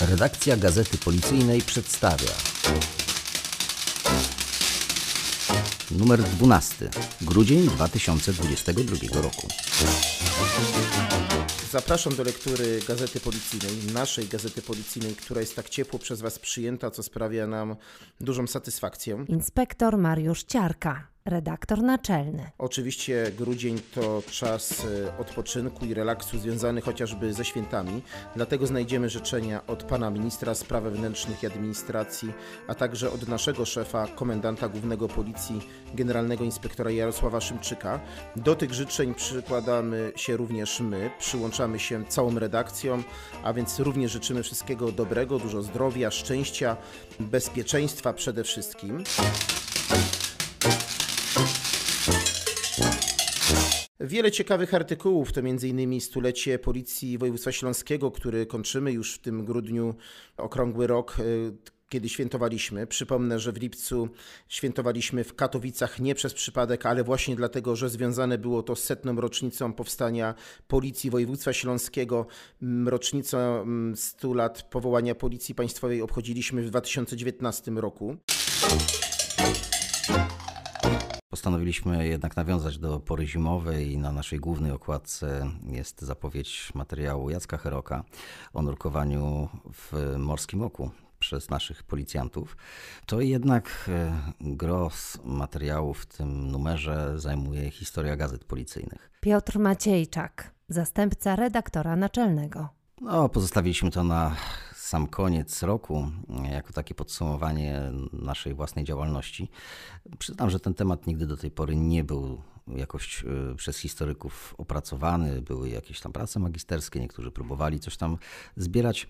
Redakcja Gazety Policyjnej przedstawia numer 12, grudzień 2022 roku. Zapraszam do lektury Gazety Policyjnej, naszej Gazety Policyjnej, która jest tak ciepło przez Was przyjęta, co sprawia nam dużą satysfakcję. Inspektor Mariusz Ciarka, redaktor naczelny. Oczywiście grudzień to czas e, odpoczynku i relaksu związany chociażby ze świętami, dlatego znajdziemy życzenia od pana ministra spraw wewnętrznych i administracji, a także od naszego szefa, komendanta głównego policji, generalnego inspektora Jarosława Szymczyka. Do tych życzeń przykładamy się również my, przyłączamy się całą redakcją, a więc również życzymy wszystkiego dobrego, dużo zdrowia, szczęścia, bezpieczeństwa przede wszystkim. Wiele ciekawych artykułów, to m.in. stulecie Policji Województwa Śląskiego, który kończymy już w tym grudniu okrągły rok, y, kiedy świętowaliśmy. Przypomnę, że w lipcu świętowaliśmy w Katowicach nie przez przypadek, ale właśnie dlatego, że związane było to z setną rocznicą powstania Policji Województwa Śląskiego. Rocznicę 100 lat powołania Policji Państwowej obchodziliśmy w 2019 roku. Postanowiliśmy jednak nawiązać do pory zimowej i na naszej głównej okładce jest zapowiedź materiału Jacka Heroka o nurkowaniu w Morskim Oku przez naszych policjantów. To jednak e, gros materiału w tym numerze zajmuje historia gazet policyjnych. Piotr Maciejczak, zastępca redaktora naczelnego. No, pozostawiliśmy to na sam koniec roku, jako takie podsumowanie naszej własnej działalności. Przyznam, że ten temat nigdy do tej pory nie był jakoś e, przez historyków opracowany. Były jakieś tam prace magisterskie, niektórzy próbowali coś tam zbierać,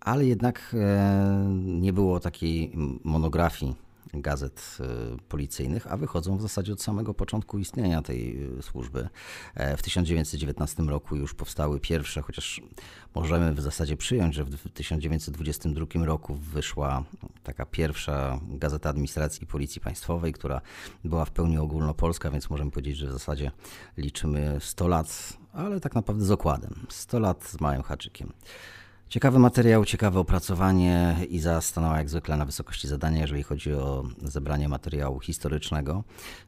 ale jednak e, nie było takiej monografii gazet e, policyjnych, a wychodzą w zasadzie od samego początku istnienia tej e, służby. E, w 1919 roku już powstały pierwsze, chociaż możemy w zasadzie przyjąć, że w 1922 roku wyszła taka pierwsza gazeta administracji Policji Państwowej, która była w pełni ogólnopolska, więc możemy powiedzieć, że w zasadzie liczymy 100 lat, ale tak naprawdę z okładem. 100 lat z małym haczykiem. Ciekawy materiał, ciekawe opracowanie. Iza stanęła jak zwykle na wysokości zadania, jeżeli chodzi o zebranie materiału historycznego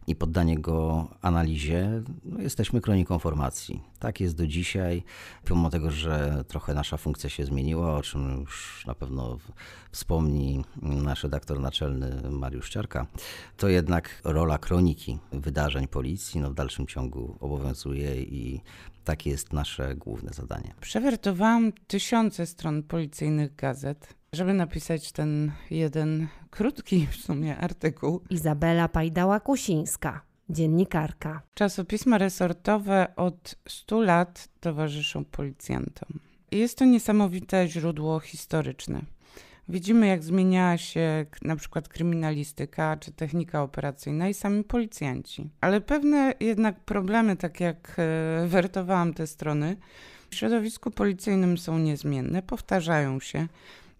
i poddanie go analizie. No, jesteśmy kroniką formacji. Tak jest do dzisiaj, pomimo tego, że trochę nasza funkcja się zmieniła, o czym już na pewno wspomni nasz redaktor naczelny Mariusz Ciarka, to jednak rola kroniki wydarzeń policji no, w dalszym ciągu obowiązuje i takie jest nasze główne zadanie. Przewertowałam tysiące stron policyjnych gazet, żeby napisać ten jeden krótki w sumie artykuł. Izabela Pajdała-Kusińska, dziennikarka. Czasopisma resortowe od 100 lat towarzyszą policjantom. Jest to niesamowite źródło historyczne. Widzimy, jak zmieniała się na przykład kryminalistyka czy technika operacyjna i sami policjanci. Ale pewne jednak problemy, tak jak e, wertowałam te strony, w środowisku policyjnym są niezmienne, powtarzają się,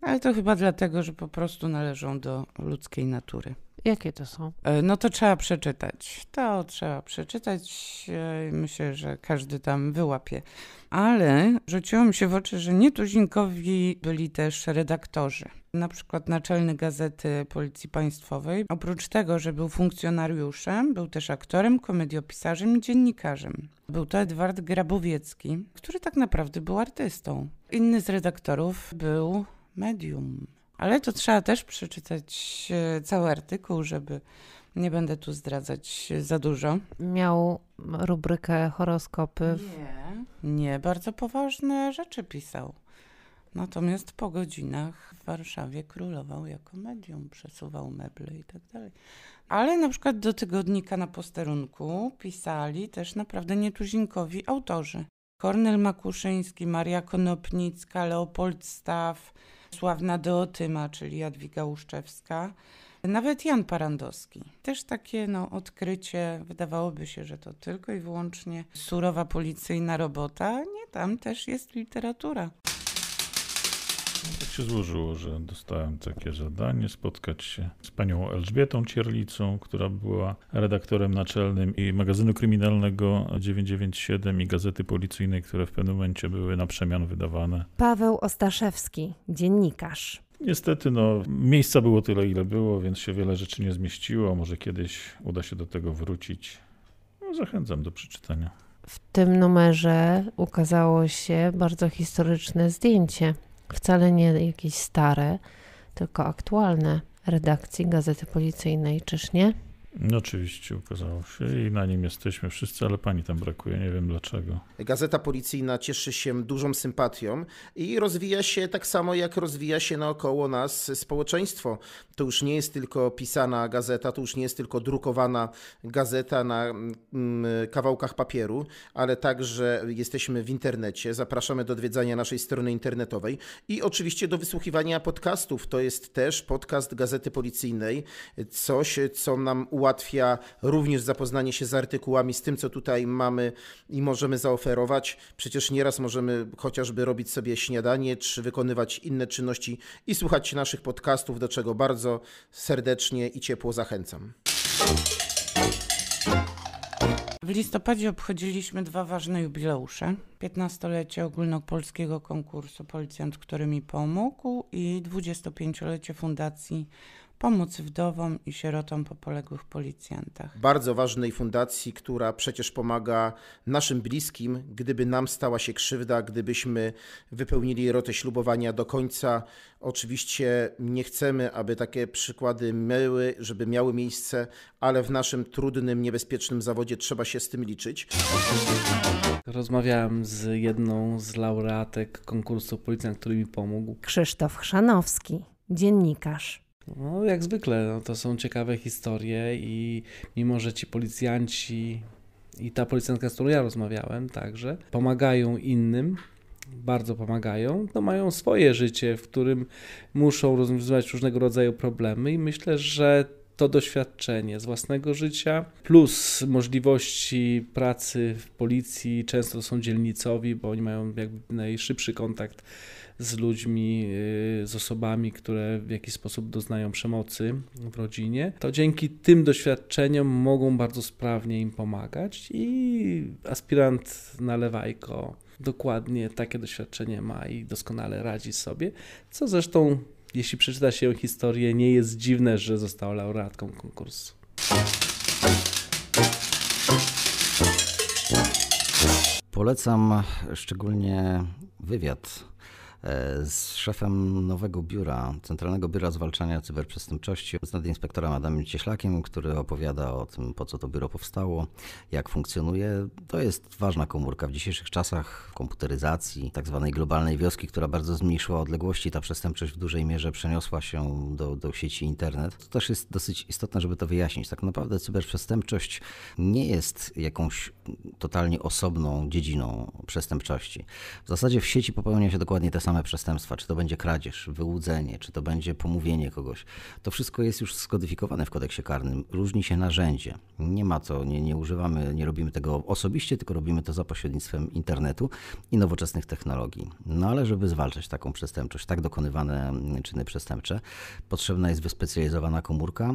ale to chyba dlatego, że po prostu należą do ludzkiej natury. Jakie to są? E, no to trzeba przeczytać. To trzeba przeczytać. E, myślę, że każdy tam wyłapie. Ale rzuciło mi się w oczy, że nietuzinkowi byli też redaktorzy. Na przykład naczelny gazety Policji Państwowej. Oprócz tego, że był funkcjonariuszem, był też aktorem, komediopisarzem i dziennikarzem. Był to Edward Grabowiecki, który tak naprawdę był artystą. Inny z redaktorów był medium. Ale to trzeba też przeczytać e, cały artykuł, żeby nie będę tu zdradzać za dużo. Miał rubrykę horoskopy. Nie, nie, bardzo poważne rzeczy pisał. Natomiast po godzinach w Warszawie królował jako medium, przesuwał meble i tak dalej. Ale na przykład do tygodnika na posterunku pisali też naprawdę nietuzinkowi autorzy. Kornel Makuszyński, Maria Konopnicka, Leopold Staw, sławna Deotyma, czyli Jadwiga Łuszczewska, nawet Jan Parandowski. Też takie no, odkrycie, wydawałoby się, że to tylko i wyłącznie surowa policyjna robota. Nie, tam też jest literatura. Tak się złożyło, że dostałem takie zadanie spotkać się z panią Elżbietą Cierlicą, która była redaktorem naczelnym i magazynu kryminalnego 997 i gazety policyjnej, które w pewnym momencie były na przemian wydawane. Paweł Ostaszewski, dziennikarz. Niestety, no, miejsca było tyle, ile było, więc się wiele rzeczy nie zmieściło. Może kiedyś uda się do tego wrócić. No, zachęcam do przeczytania. W tym numerze ukazało się bardzo historyczne zdjęcie. Wcale nie jakieś stare, tylko aktualne redakcji Gazety Policyjnej, czyż nie? No, oczywiście ukazało się i na nim jesteśmy wszyscy, ale pani tam brakuje, nie wiem dlaczego. Gazeta policyjna cieszy się dużą sympatią i rozwija się tak samo, jak rozwija się naokoło nas społeczeństwo. To już nie jest tylko pisana gazeta, to już nie jest tylko drukowana gazeta na mm, kawałkach papieru, ale także jesteśmy w internecie. Zapraszamy do odwiedzania naszej strony internetowej i oczywiście do wysłuchiwania podcastów. To jest też podcast Gazety Policyjnej, coś, co nam ułatwia również zapoznanie się z artykułami, z tym, co tutaj mamy i możemy zaoferować. Przecież nieraz możemy chociażby robić sobie śniadanie, czy wykonywać inne czynności i słuchać naszych podcastów, do czego bardzo serdecznie i ciepło zachęcam. W listopadzie obchodziliśmy dwa ważne jubileusze. 15-lecie ogólnopolskiego konkursu Policjant, który mi pomógł i 25-lecie Fundacji Pomoc Wdowom i Sierotom po poległych policjantach. Bardzo ważnej fundacji, która przecież pomaga naszym bliskim, gdyby nam stała się krzywda, gdybyśmy wypełnili rotę ślubowania do końca. Oczywiście nie chcemy, aby takie przykłady miały, żeby miały miejsce, ale w naszym trudnym, niebezpiecznym zawodzie trzeba się z tym liczyć. Rozmawiałem z jedną z laureatek konkursu Policjant, który mi pomógł. Krzysztof Chrzanowski, dziennikarz. No, jak zwykle, no, to są ciekawe historie i mimo, że ci policjanci i ta policjantka, z którą ja rozmawiałem także, pomagają innym, bardzo pomagają, no mają swoje życie, w którym muszą rozwiązywać różnego rodzaju problemy i myślę, że to doświadczenie z własnego życia, plus możliwości pracy w policji, często są dzielnicowi, bo oni mają jakby najszybszy kontakt z ludźmi, y, z osobami, które w jakiś sposób doznają przemocy w rodzinie, to dzięki tym doświadczeniom mogą bardzo sprawnie im pomagać i aspirant na lewajko dokładnie takie doświadczenie ma i doskonale radzi sobie, co zresztą jeśli przeczyta się historię, nie jest dziwne, że została laureatką konkursu. Polecam szczególnie wywiad z szefem nowego biura, Centralnego Biura Zwalczania Cyberprzestępczości, z nadinspektorem Adamem Cieślakiem, który opowiada o tym, po co to biuro powstało, jak funkcjonuje. To jest ważna komórka w dzisiejszych czasach komputeryzacji, tak zwanej globalnej wioski, która bardzo zmniejszyła odległości. Ta przestępczość w dużej mierze przeniosła się do, do sieci internet. To też jest dosyć istotne, żeby to wyjaśnić. Tak naprawdę cyberprzestępczość nie jest jakąś totalnie osobną dziedziną przestępczości. W zasadzie w sieci popełnia się dokładnie te same same przestępstwa, czy to będzie kradzież, wyłudzenie, czy to będzie pomówienie kogoś, to wszystko jest już skodyfikowane w kodeksie karnym. Różni się narzędzie. Nie ma co, nie, nie używamy, nie robimy tego osobiście, tylko robimy to za pośrednictwem internetu i nowoczesnych technologii. No ale żeby zwalczać taką przestępczość, tak dokonywane czyny przestępcze, potrzebna jest wyspecjalizowana komórka.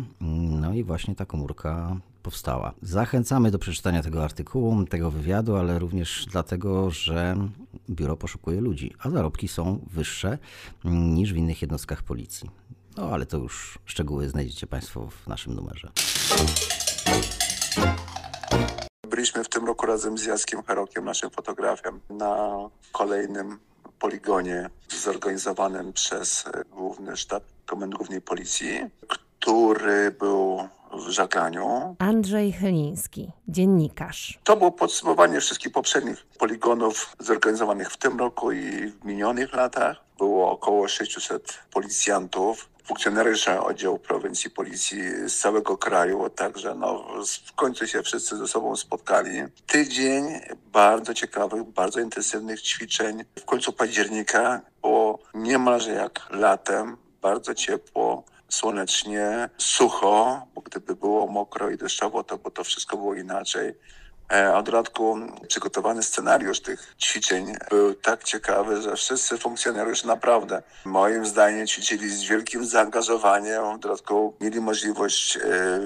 No i właśnie ta komórka powstała. Zachęcamy do przeczytania tego artykułu, tego wywiadu, ale również dlatego, że biuro poszukuje ludzi, a zarobki są wyższe niż w innych jednostkach policji. No ale to już szczegóły znajdziecie Państwo w naszym numerze. Byliśmy w tym roku razem z Jackiem Herokiem, naszym fotografem, na kolejnym poligonie zorganizowanym przez Główny Sztab Komend Głównej Policji, który był w żaglaniu. Andrzej Chyliński, dziennikarz. To było podsumowanie wszystkich poprzednich poligonów zorganizowanych w tym roku i w minionych latach. Było około 600 policjantów, funkcjonariusze oddziału prowincji policji z całego kraju, także no, w końcu się wszyscy ze sobą spotkali. Tydzień bardzo ciekawych, bardzo intensywnych ćwiczeń. W końcu października było niemalże jak latem, bardzo ciepło słonecznie, sucho, bo gdyby było mokro i deszczowo, to by to wszystko było inaczej. E, a w dodatku przygotowany scenariusz tych ćwiczeń był tak ciekawy, że wszyscy funkcjonariusze naprawdę moim zdaniem ćwiczyli z wielkim zaangażowaniem. W dodatku mieli możliwość e,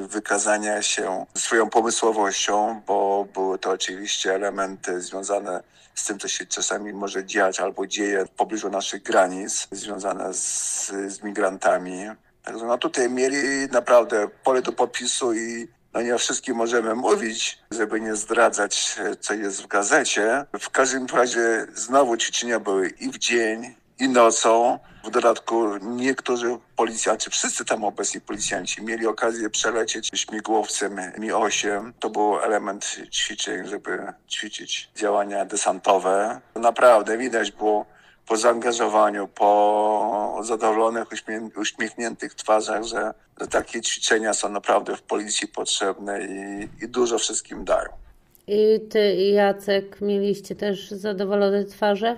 wykazania się swoją pomysłowością, bo były to oczywiście elementy związane z tym, co się czasami może dziać albo dzieje w pobliżu naszych granic, związane z, z migrantami. Także no tutaj mieli naprawdę pole do popisu i no nie o wszystkim możemy mówić, żeby nie zdradzać, co jest w gazecie. W każdym razie znowu ćwiczenia były i w dzień, i nocą. W dodatku niektórzy policjanci, wszyscy tam obecni policjanci mieli okazję przelecieć śmigłowcem Mi-8. To był element ćwiczeń, żeby ćwiczyć działania desantowe. Naprawdę widać było po zaangażowaniu, po zadowolonych, uśmiechniętych twarzach, że, że takie ćwiczenia są naprawdę w policji potrzebne i, i dużo wszystkim dają. I ty i Jacek mieliście też zadowolone twarze?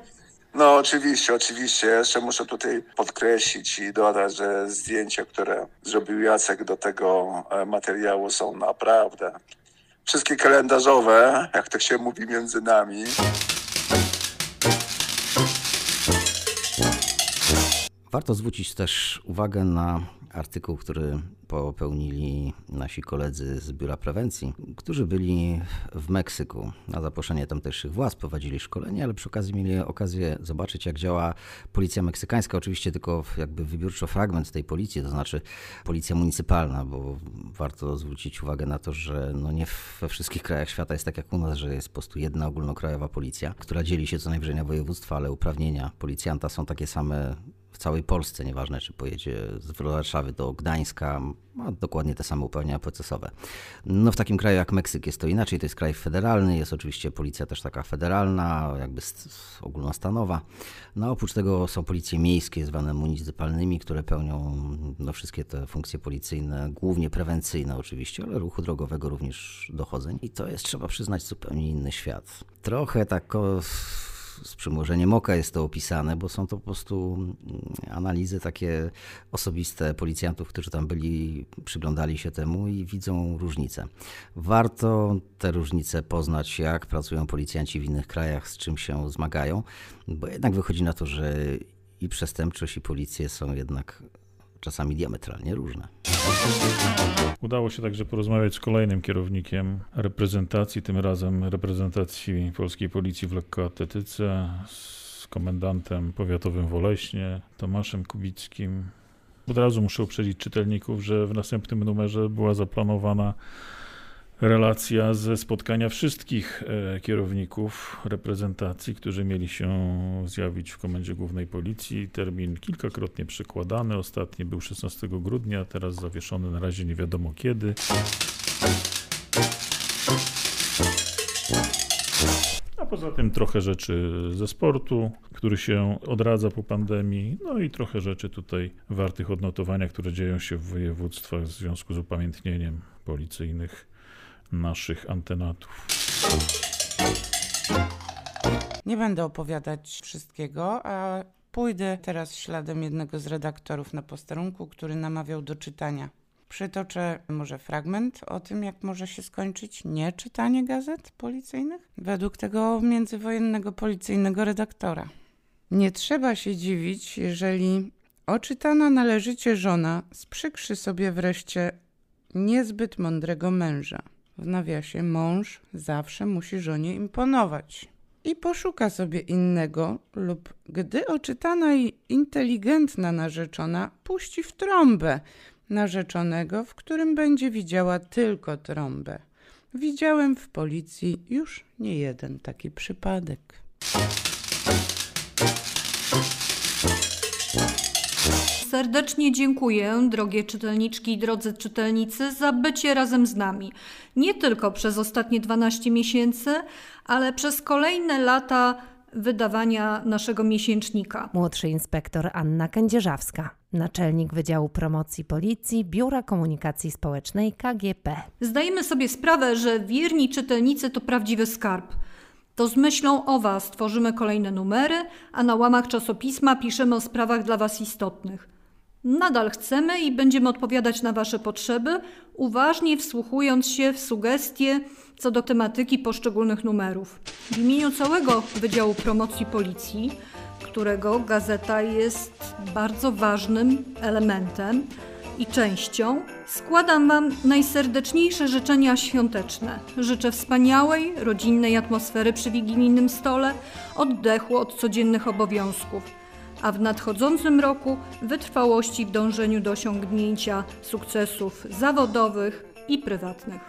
No oczywiście, oczywiście. Jeszcze muszę tutaj podkreślić i dodać, że zdjęcia, które zrobił Jacek do tego e, materiału są naprawdę wszystkie kalendarzowe, jak to się mówi między nami. Warto zwrócić też uwagę na artykuł, który popełnili nasi koledzy z Biura Prewencji, którzy byli w Meksyku. Na zaproszenie tamtejszych władz prowadzili szkolenie, ale przy okazji mieli okazję zobaczyć, jak działa policja meksykańska. Oczywiście tylko jakby wybiórczo fragment tej policji, to znaczy policja municypalna, bo warto zwrócić uwagę na to, że no nie we wszystkich krajach świata jest tak jak u nas, że jest po prostu jedna ogólnokrajowa policja, która dzieli się co najwyżej na województwa, ale uprawnienia policjanta są takie same w całej Polsce, nieważne czy pojedzie z Warszawy do Gdańska, ma dokładnie te same uprawnienia procesowe. No w takim kraju jak Meksyk jest to inaczej, to jest kraj federalny, jest oczywiście policja też taka federalna, jakby ogólnostanowa. No oprócz tego są policje miejskie, zwane municypalnymi, które pełnią no, wszystkie te funkcje policyjne, głównie prewencyjne oczywiście, ale ruchu drogowego również dochodzeń. I to jest, trzeba przyznać, zupełnie inny świat. Trochę tak z przymrużeniem oka jest to opisane, bo są to po prostu mm, analizy takie osobiste policjantów, którzy tam byli, przyglądali się temu i widzą różnice. Warto te różnice poznać, jak pracują policjanci w innych krajach, z czym się zmagają, bo jednak wychodzi na to, że i przestępczość, i policje są jednak czasami diametralnie różne. Udało się także porozmawiać z kolejnym kierownikiem reprezentacji, tym razem reprezentacji polskiej policji w lekkoatletyce, z komendantem powiatowym w Oleśnie, Tomaszem Kubickim. Od razu muszę uprzedzić czytelników, że w następnym numerze była zaplanowana relacja ze spotkania wszystkich e, kierowników reprezentacji, którzy mieli się zjawić w Komendzie Głównej Policji. Termin kilkakrotnie przekładany. Ostatni był 16 grudnia, teraz zawieszony na razie nie wiadomo kiedy. A poza tym trochę rzeczy ze sportu, który się odradza po pandemii, no i trochę rzeczy tutaj wartych odnotowania, które dzieją się w województwach w związku z upamiętnieniem policyjnych naszych antenatów. Nie będę opowiadać wszystkiego, a pójdę teraz śladem jednego z redaktorów na posterunku, który namawiał do czytania. Przytoczę może fragment o tym, jak może się skończyć nieczytanie gazet policyjnych według tego międzywojennego policyjnego redaktora. Nie trzeba się dziwić, jeżeli oczytana należycie żona sprzykrzy sobie wreszcie niezbyt mądrego męża w nawiasie mąż zawsze musi żonie imponować. I poszuka sobie innego, lub gdy oczytana i inteligentna narzeczona puści w trąbę narzeczonego, w którym będzie widziała tylko trąbę. Widziałem w policji już nie jeden taki przypadek. Serdecznie dziękuję, drogie czytelniczki i drodzy czytelnicy, za bycie razem z nami. Nie tylko przez ostatnie 12 miesięcy, ale przez kolejne lata wydawania naszego miesięcznika. Młodszy inspektor Anna Kędzierzawska, naczelnik Wydziału Promocji Policji Biura Komunikacji Społecznej KGP. Zdajemy sobie sprawę, że wierni czytelnicy to prawdziwy skarb. To z myślą o Was tworzymy kolejne numery, a na łamach czasopisma piszemy o sprawach dla Was istotnych. Nadal chcemy i będziemy odpowiadać na Wasze potrzeby, uważnie wsłuchując się w sugestie co do tematyki poszczególnych numerów. W imieniu całego Wydziału Promocji Policji, którego gazeta jest bardzo ważnym elementem i częścią, składam Wam najserdeczniejsze życzenia świąteczne. Życzę wspaniałej, rodzinnej atmosfery przy wigilijnym stole, oddechu od codziennych obowiązków a w nadchodzącym roku wytrwałości w dążeniu do osiągnięcia sukcesów zawodowych i prywatnych.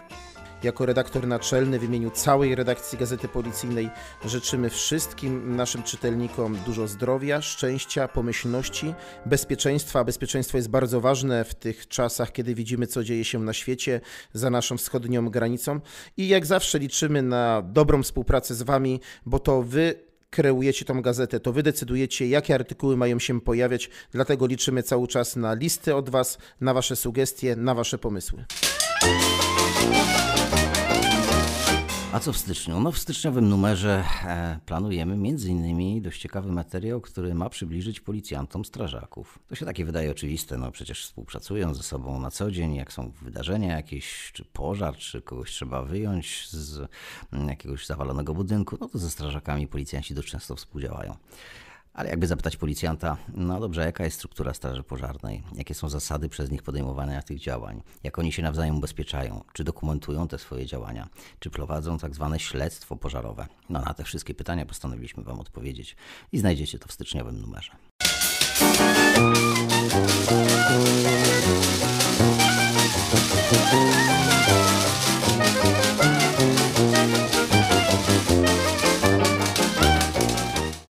Jako redaktor naczelny w imieniu całej redakcji Gazety Policyjnej życzymy wszystkim naszym czytelnikom dużo zdrowia, szczęścia, pomyślności, bezpieczeństwa. Bezpieczeństwo jest bardzo ważne w tych czasach, kiedy widzimy, co dzieje się na świecie za naszą wschodnią granicą. I jak zawsze liczymy na dobrą współpracę z Wami, bo to Wy kreujecie tą gazetę, to wy decydujecie, jakie artykuły mają się pojawiać, dlatego liczymy cały czas na listy od was, na wasze sugestie, na wasze pomysły. A co w styczniu? No w styczniowym numerze e, planujemy m.in. dość ciekawy materiał, który ma przybliżyć policjantom strażaków. To się takie wydaje oczywiste, no przecież współpracują ze sobą na co dzień, jak są wydarzenia jakieś, czy pożar, czy kogoś trzeba wyjąć z mm, jakiegoś zawalonego budynku, no to ze strażakami policjanci dość często współdziałają. Ale jakby zapytać policjanta, no dobrze, jaka jest struktura Straży Pożarnej? Jakie są zasady przez nich podejmowania tych działań? Jak oni się nawzajem ubezpieczają? Czy dokumentują te swoje działania? Czy prowadzą tak zwane śledztwo pożarowe? No na te wszystkie pytania postanowiliśmy Wam odpowiedzieć i znajdziecie to w styczniowym numerze. Muzyka